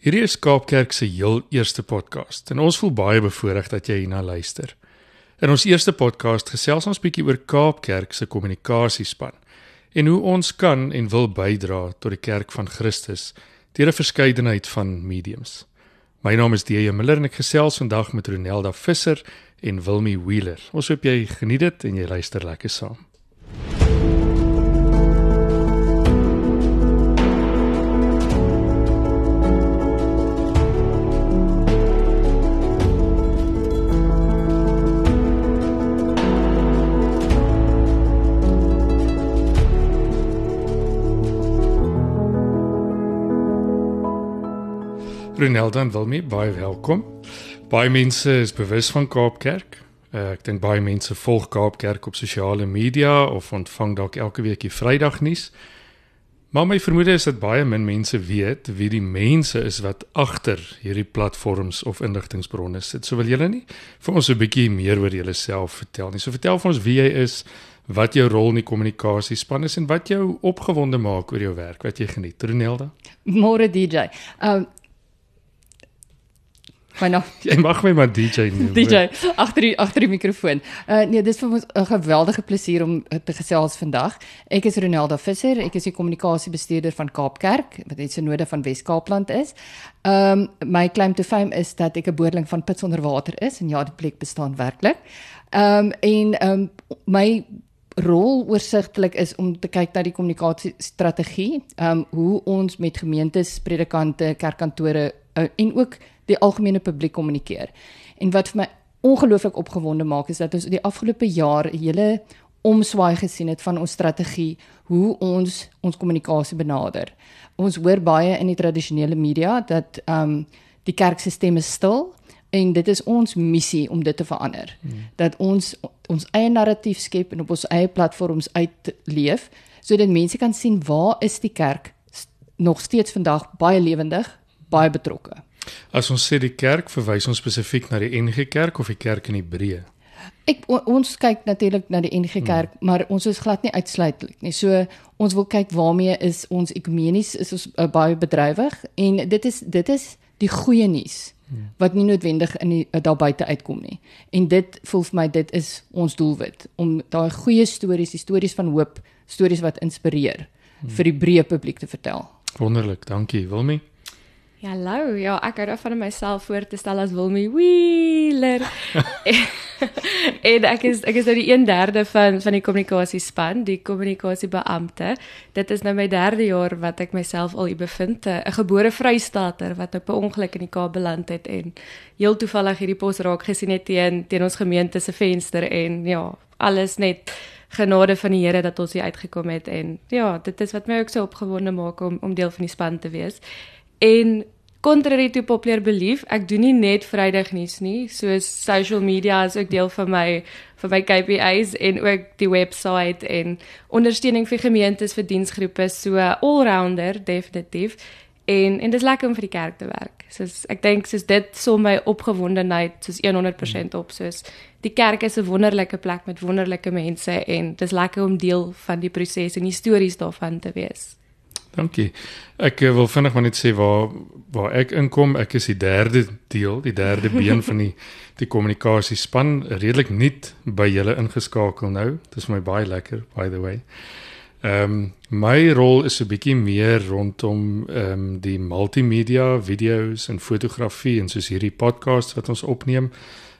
Hierdie is Kaapkerk se heel eerste podcast en ons voel baie bevoorreg dat jy hierna luister. In ons eerste podcast gesels ons bietjie oor Kaapkerk se kommunikasiespan en hoe ons kan en wil bydra tot die kerk van Christus deur 'n verskeidenheid van mediums. My naam is DJ Miller en ek gesels vandag met Ronelda Visser en Wilmie Wheeler. Ons hoop jy geniet dit en jy luister lekker saam. Renelda en Wilmie, baie welkom. Baie mense is bewus van Kaapkerk. Uh, ek dink baie mense volg Kaapkerk op sosiale media of ontvang dalk elke week die Vrydag nuus. Maar my vermoede is dat baie min mense weet wie die mense is wat agter hierdie platforms of inligtingbronne sit. So wil julle nie vir ons 'n bietjie meer oor julleself vertel nie. So vertel vir ons wie jy is, wat jou rol in die kommunikasiespan is en wat jou opgewonde maak oor jou werk, wat jy geniet. Ronelda? Môre DJ. Um My naam. Jy mag my maar DJ noem. DJ agter die agter die mikrofoon. Uh nee, dis vir ons 'n geweldige plesier om te gesels vandag. Ek is Ronelda Visser, ek is die kommunikasiebestuurder van Kaapkerk, wat net 'n node van Wes-Kaapland is. Um my claim to fame is dat ek 'n boerling van pits onder water is en ja, die plek bestaan werklik. Um en um my rol oorsigtelik is om te kyk na die kommunikasiestrategie, um hoe ons met gemeentes, predikante, kerkkantore uh, en ook die algemene publiek kommunikeer. En wat vir my ongelooflik opgewonde maak is dat ons die afgelope jaar 'n hele omswaai gesien het van ons strategie hoe ons ons kommunikasie benader. Ons hoor baie in die tradisionele media dat ehm um, die kerk se stem is stil en dit is ons missie om dit te verander. Hmm. Dat ons ons eie narratief skep en op ons eie platforms uitleef sodat mense kan sien waar is die kerk nog steeds vandag baie lewendig, baie betrokke. As ons sê die kerk, verwys ons spesifiek na die NG Kerk of die kerk in Hebreë? Ek ons kyk natuurlik na die NG Kerk, hmm. maar ons is glad nie uitsluitlik nie. So ons wil kyk waarmee is ons ekumenies is ons uh, baie bedrywig en dit is dit is die goeie nuus hmm. wat nie noodwendig in die uh, daar buite uitkom nie. En dit voel vir my dit is ons doelwit om daai goeie stories, die stories van hoop, stories wat inspireer hmm. vir die breë publiek te vertel. Wonderlik, dankie. Wilmie hallo. Ja, ek hou daarvan om myself voor te stel as Wilmy Wheeler. en ek is ek is nou die 1/3 van van die kommunikasiespan, die kommunikasiebeampte. Dit is nou my 3de jaar wat ek myself al hier bevind, 'n gebore Vrystater wat op 'n ongeluk in die Kaap beland het en heel toevallig hierdie pos raak gesien het teen teen ons gemeente se venster en ja, alles net genade van die Here dat ons hier uitgekom het en ja, dit is wat my ook so opgewonde maak om om deel van die span te wees. En contrary to popular belief, ek doen nie net Vrydag nuus nie, soos social media is ook deel van my van my KPIs en ook die webwerf en ondersteuning vir gemeentes vir diensgroepe, so all-rounder definitief. En en dis lekker om vir die kerk te werk. Soos ek dink soos dit som my opgewondenheid soos 100% op soos die kerk is 'n wonderlike plek met wonderlike mense en dis lekker om deel van die proses en stories daarvan te wees. Dankie. Ek eh, wil vinnig maar net sê waar waar ek inkom. Ek is die derde deel, die derde been van die die kommunikasiespan, redelik nuut by julle ingeskakel nou. Dit is vir my baie lekker by the way. Ehm um, my rol is 'n bietjie meer rondom ehm um, die multimedia, video's en fotografie en soos hierdie podcast wat ons opneem.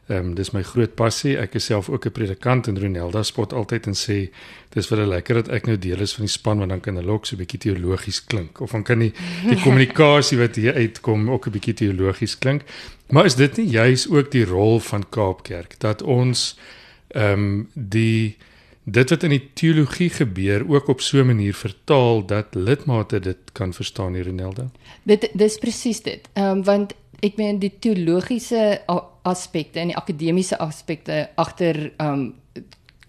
Ehm um, dis my groot passie. Ek is self ook 'n predikant en Ronelda spot altyd en sê dis vir 'n lekker dat ek nou deel is van die span want dan kan hulle ook so 'n bietjie teologies klink of dan kan die die kommunikasie wat hier uitkom ook 'n bietjie teologies klink. Maar is dit nie juis ook die rol van Kaapkerk dat ons ehm um, die dit wat in die teologie gebeur ook op so 'n manier vertaal dat lidmate dit kan verstaan hier Ronelda? Dit dis presies dit. Ehm um, want ek meen die teologiese aspekte en die akademiese aspekte agter um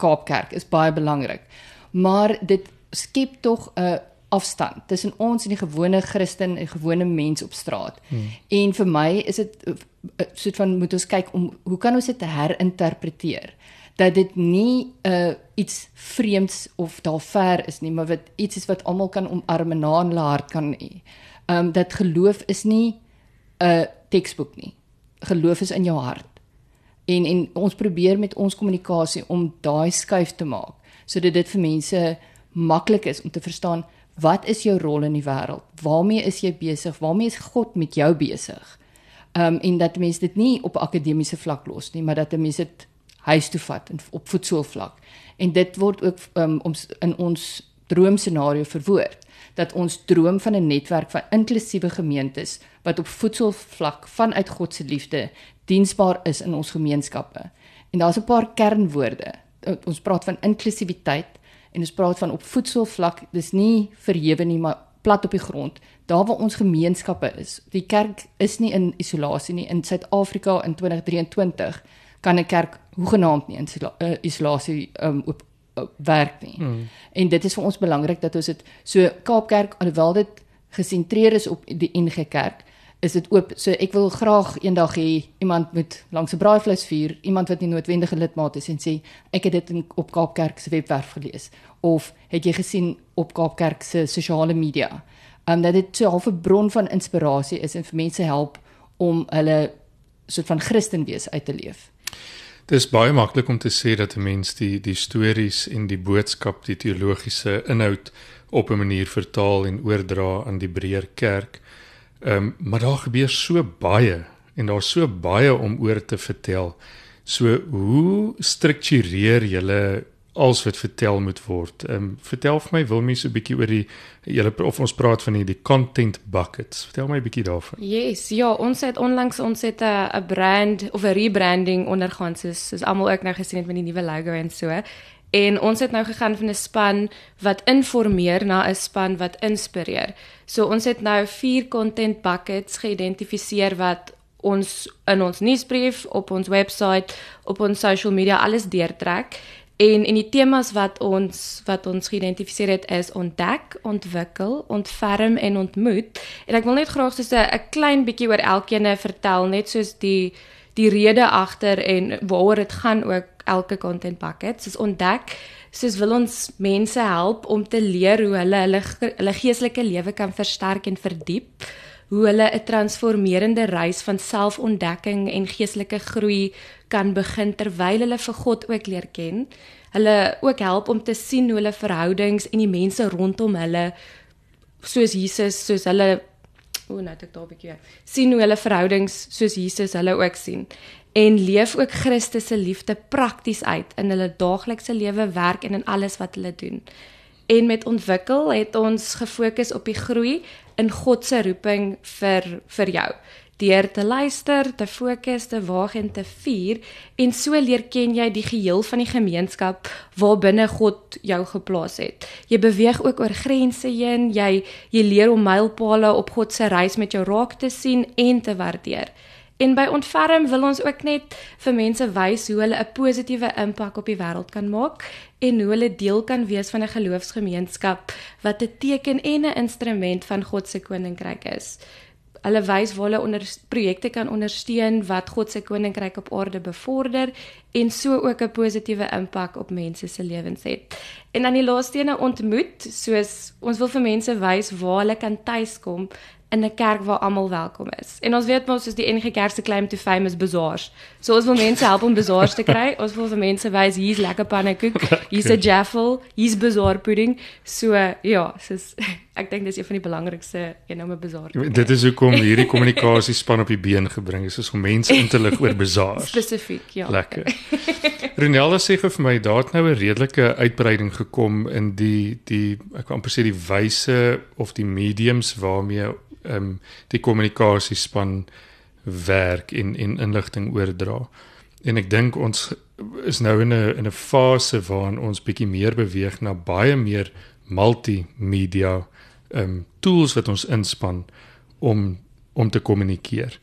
Kaapkerk is baie belangrik. Maar dit skep tog 'n afstand tussen ons en die gewone Christen en gewone mens op straat. Hmm. En vir my is dit 'n soort van moet ons kyk om hoe kan ons dit herinterpreteer? dat dit nie uh, iets vreemds of daar ver is nie, maar wat iets is wat almal kan omarm en na in hulle hart kan hê. Ehm um, dat geloof is nie 'n teksboek nie. Geloof is in jou hart. En en ons probeer met ons kommunikasie om daai skuif te maak sodat dit vir mense maklik is om te verstaan wat is jou rol in die wêreld? Waarmee is jy besig? Waarmee is God met jou besig? Ehm um, en dat mense dit nie op akademiese vlak los nie, maar dat mense dit huis toe vat en op voetsoolvlak. En dit word ook um, ons in ons droomscenario verwoord dat ons droom van 'n netwerk van inklusiewe gemeentes wat op voetsoolvlak vanuit God se liefde diensbaar is in ons gemeenskappe. En daar's 'n paar kernwoorde. Ons praat van inklusiwiteit en ons praat van op voetsoolvlak. Dis nie verhewe nie, maar plat op die grond. Daar waar ons gemeenskappe is. Die kerk is nie in isolasie nie in Suid-Afrika in 2023 kan 'n kerk hoegenaamd nie in uh, isolasie um, op, op werk nie. Hmm. En dit is vir ons belangrik dat ons dit so Kaapkerk alhoewel dit gesentreer is op die NG Kerk is dit oop so ek wil graag eendag hê iemand moet langs 'n braaivleis vuur iemand wat nie noodwendige lidmaat is en sê ek het dit in, op Kaapkerk se webwerf gelees of het jy gesien op Kaapkerk se sosiale media um, dat dit so 'n half 'n bron van inspirasie is en vir mense help om hulle soort van Christen wees uit te leef. Dit is baie maklik om te sê dat 'n mens die die stories en die boodskap, die teologiese inhoud op 'n manier vertaal en oordra aan die breër kerk. Ehm um, maar daar gebeur so baie en daar's so baie om oor te vertel. So hoe struktureer julle als wat vertel moet word. Ehm um, vertel vir my Wilmie so 'n bietjie oor die julle of ons praat van die, die content buckets. Vertel my 'n bietjie daarvan. Yes, ja, ons het onlangs ons het 'n 'n brand of 'n rebranding ondergaan soos soos almal ook nou gesien het met die nuwe logo en so. En ons het nou gegaan van 'n span wat informeer na 'n span wat inspireer. So ons het nou vier content buckets geïdentifiseer wat ons in ons nuusbrief, op ons webwerf, op ons social media alles deurtrek. En en die temas wat ons wat ons geïdentifiseer het is ontdek, ontwikkel, ontferm en ontmoet. En ek wil net graag so 'n klein bietjie oor elkeen vertel, net soos die die rede agter en waaroor dit gaan ook elke content bucket. Soos ontdek, soos wil ons mense help om te leer hoe hulle hulle hulle geestelike lewe kan versterk en verdiep hoe hulle 'n transformerende reis van selfontdekking en geestelike groei kan begin terwyl hulle vir God ook leer ken. Hulle ook help om te sien hoe hulle verhoudings en die mense rondom hulle soos Jesus, soos hulle o, nou het ek daar 'n bietjie sien hoe hulle verhoudings soos Jesus hulle ook sien en leef ook Christus se liefde prakties uit in hulle daaglikse lewe, werk en in alles wat hulle doen. En met ontwikkel het ons gefokus op die groei in God se roeping vir vir jou. Deur te luister, te fokus, te waag en te vier en so leer ken jy die geheel van die gemeenskap waarbinne God jou geplaas het. Jy beweeg ook oor grense heen, jy jy leer om mylpale op God se reis met jou raak te sien en te waardeer. En by Ontferm wil ons ook net vir mense wys hoe hulle 'n positiewe impak op die wêreld kan maak en hoe hulle deel kan wees van 'n geloofsgemeenskap wat 'n teken en 'n instrument van God se koninkryk is. Hulle wys waar hulle onder projekte kan ondersteun wat God se koninkryk op aarde bevorder en so ook 'n positiewe impak op mense se lewens het. En dan die laaste ene ontmoet, soos ons wil vir mense wys waar hulle kan tuiskom in 'n kerk waar almal welkom is. En ons weet mos soos die NG Kerk se claim to fame is bazaars. So ons wil mense help om bazaars te kry. Ons wil vir mense wys hier's lekker pannekoek, hier's 'n jaffel, hier's bazaar pudding. So ja, soos ek dink dis een van die belangrikste een om 'n bazaar te kry. Dit is hoekom hierdie kommunikasiespan op die been gebring is, is om mense in te lig oor bazaars. Spesifiek, ja. Lekker. Ronella sê vir my daar het nou 'n redelike uitbreiding gekom in die die ek kan amper sê die wyse of die mediums waarmee ehm um, die kommunikasiespan werk en en inligting oordra. En ek dink ons is nou in 'n in 'n fase waarin ons bietjie meer beweeg na baie meer multimedia ehm um, tools wat ons inspan om om te kommunikeer.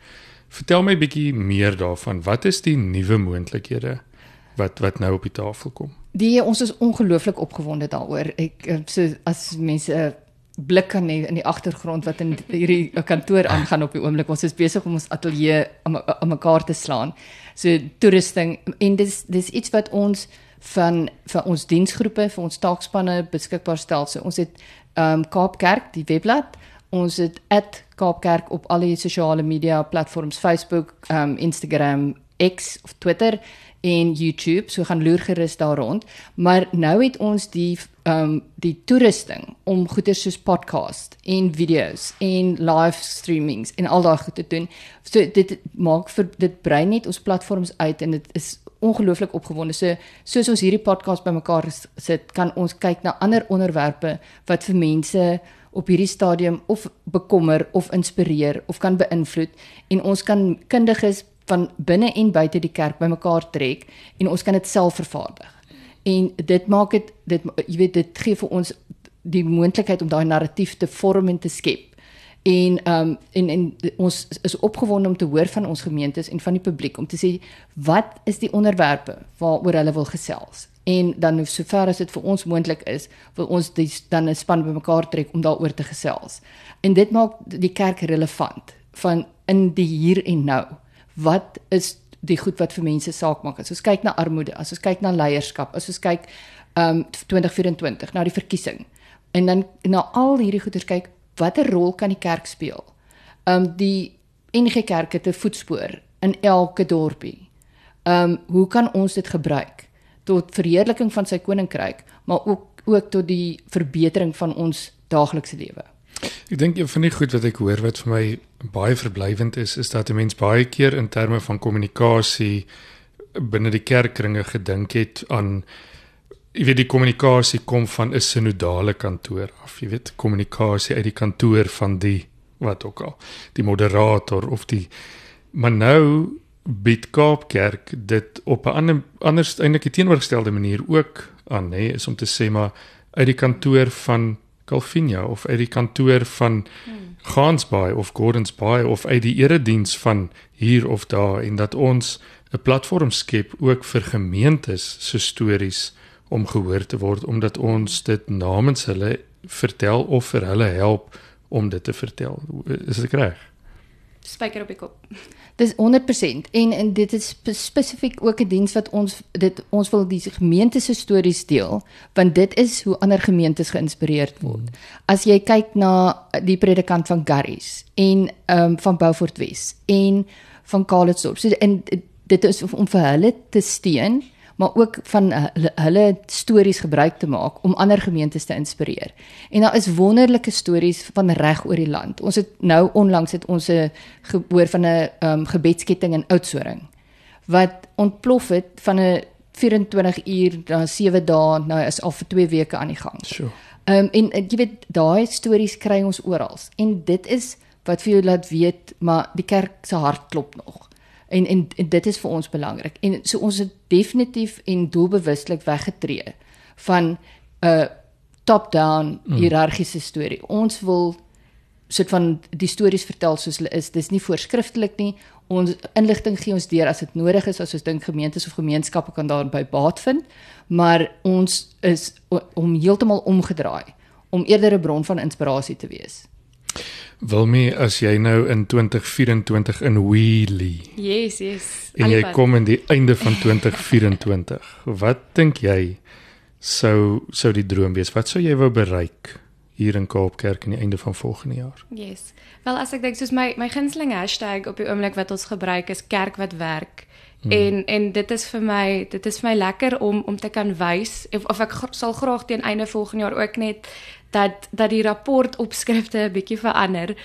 Vertel my bietjie meer daarvan. Wat is die nuwe moontlikhede wat wat nou op die tafel kom? Die ons is ongelooflik opgewonde daaroor. Ek eh, so as mense uh, blik aan in die agtergrond wat in hierdie kantoor aangaan op die oomblik. Ons is besig om ons ateljee aan mekaar te slaan. So toerusting en dis dis iets wat ons van vir ons diensgroepe, vir ons taakspanne beskikbaar stel. So ons het ehm um, Kaapkerk, die webblad. Ons het @kaapkerk op al die sosiale media platforms Facebook, um Instagram, X of Twitter en YouTube. So gaan loer gerus daar rond. Maar nou het ons die um die toerusting om goeie soos podcast en video's en live streamings en al daai goed te doen. So dit maak vir dit brei net ons platforms uit en dit is ongelooflik opgewonde. So soos ons hierdie podcast bymekaar sit, kan ons kyk na ander onderwerpe wat vir mense op hierdie stadium of bekommer of inspireer of kan beïnvloed en ons kan kundiges van binne en buite die kerk bymekaar trek en ons kan dit self vervaardig. En dit maak dit dit jy weet dit gee vir ons die moontlikheid om daai narratief te vorm en te skep. En ehm um, en en ons is opgewonde om te hoor van ons gemeentes en van die publiek om te sê wat is die onderwerpe waaroor hulle wil gesels. En dan sover as dit vir ons moontlik is, wil ons die, dan 'n span bymekaar trek om daaroor te gesels. En dit maak die kerk relevant van in die hier en nou. Wat is die goed wat vir mense saak maak? As ons kyk na armoede, as ons kyk na leierskap, as ons kyk ehm um, 2024 na die verkiesing en dan na al hierdie goeters kyk, watter rol kan die kerk speel? Ehm um, die NG Kerk het 'n voetspoor in elke dorpie. Ehm um, hoe kan ons dit gebruik tot verheerliking van sy koninkryk, maar ook ook tot die verbetering van ons daaglikse lewe? Ek dink een van die goed wat ek hoor wat vir my baie verblywend is, is dat 'n mens baie keer in terme van kommunikasie binne die kerkkringe gedink het aan jy weet die kommunikasie kom van 'n sinodale kantoor af. Jy weet kommunikasie uit die kantoor van die wat ook al, die moderator of die maar nou bied Kaapkerk dit op 'n ander anders eintlik 'n teenoorgestelde manier ook aan, nê, is om te sê maar uit die kantoor van Calvinia of uit die kantoor van hmm. Gansbaai of Gordons Bay of uit die erediens van hier of daar en dat ons 'n platform skep ook vir gemeentes se stories om gehoor te word omdat ons dit namens hulle vertel of vir hulle help om dit te vertel. Is dit reg? Spyker op die kop. Dis 100% en en dit is spesifiek ook 'n diens wat ons dit ons wil die gemeente se stories deel want dit is hoe ander gemeentes geïnspireerd word. Hmm. As jy kyk na die predikant van Garries en ehm um, van Beaufort Wes en van Calitzdorp. So en dit is om vir hulle te steun maar ook van hulle, hulle stories gebruik te maak om ander gemeentes te inspireer. En daar is wonderlike stories van reg oor die land. Ons het nou onlangs het ons 'n gehoor van 'n um, gebedsketting in Oudtshoorn wat ontplof het van 'n 24 uur na 7 dae nou is al vir 2 weke aan die gang. Sure. Ehm um, en, en jy weet daai stories kry ons oral en dit is wat vir jou laat weet maar die kerk se hart klop nog en, en en dit is vir ons belangrik. En so ons het definitief en doelbewuslik weggetree van 'n uh, top-down mm. hiërargiese storie. Ons wil soort van die stories vertel soos hulle is. Dis nie voorskriftelik nie. Ons inligting gee ons deur as dit nodig is, as ons dink gemeentes of gemeenskappe kan daarby baat vind, maar ons is om heeltemal omgedraai om eerder 'n bron van inspirasie te wees. Wilmie, as jy nou in 2024 in Wheelie. Yes, yes. En jy kom in die einde van 2024. wat dink jy sou sou die droom wees? Wat sou jy wou bereik hier in Kaapkerk aan die einde van volgende jaar? Yes. Wel as ek dink soos my my gunsteling hashtag op die oomblik wat ons gebruik is kerk wat werk. Hmm. En en dit is vir my dit is vir my lekker om om te kan wys of, of ek sal graag teen einde volgende jaar ook net dat dat die rapport opskrifte 'n bietjie verander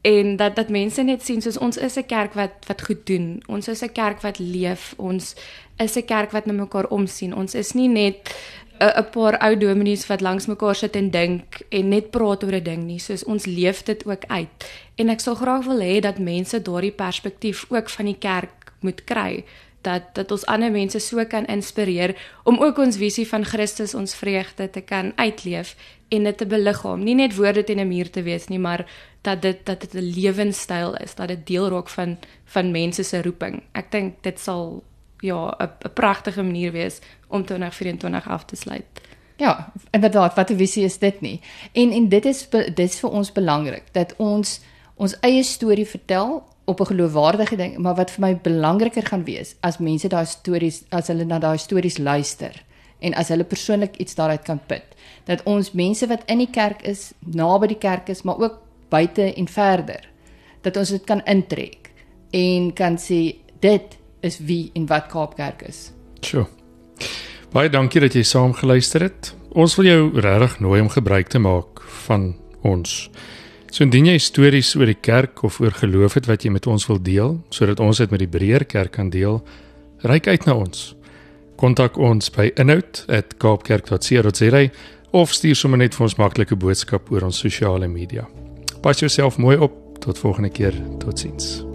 en dat dat mense net sien soos ons is 'n kerk wat wat goed doen. Ons is 'n kerk wat leef. Ons is 'n kerk wat na mekaar omsien. Ons is nie net 'n paar ou dominees wat langs mekaar sit en dink en net praat oor 'n ding nie. Soos ons leef dit ook uit. En ek sal graag wil hê dat mense daardie perspektief ook van die kerk moet kry dat dat ons ander mense so kan inspireer om ook ons visie van Christus ons vreugde te kan uitleef en dit te beliggaam. Nie net woorde teen 'n muur te wees nie, maar dat dit dat dit 'n lewenstyl is, dat dit deel raak van van mense se roeping. Ek dink dit sal ja, 'n pragtige manier wees om 2024 af te sluit. Ja, inderdaad, wat 'n visie is dit nie. En en dit is dit is vir ons belangrik dat ons ons eie storie vertel op 'n geloofwaardige ding, maar wat vir my belangriker gaan wees as mense daai stories as hulle na daai stories luister en as hulle persoonlik iets daaruit kan put dat ons mense wat in die kerk is, naby die kerk is, maar ook buite en verder dat ons dit kan intrek en kan sê dit is wie en wat Kaapkerk is. Sjoe. Baie dankie dat jy saam geluister het. Ons wil jou regtig nooi om gebruik te maak van ons. So indien jy stories oor die kerk of oor geloof het wat jy met ons wil deel, sodat ons dit met die breër kerk kan deel, reik uit na ons. Kontak ons by inhoud@kaapkerk.co.za of stuur sommer net vir ons maklike boodskap oor ons sosiale media. Pas jouself mooi op. Tot volgende keer. Totsiens.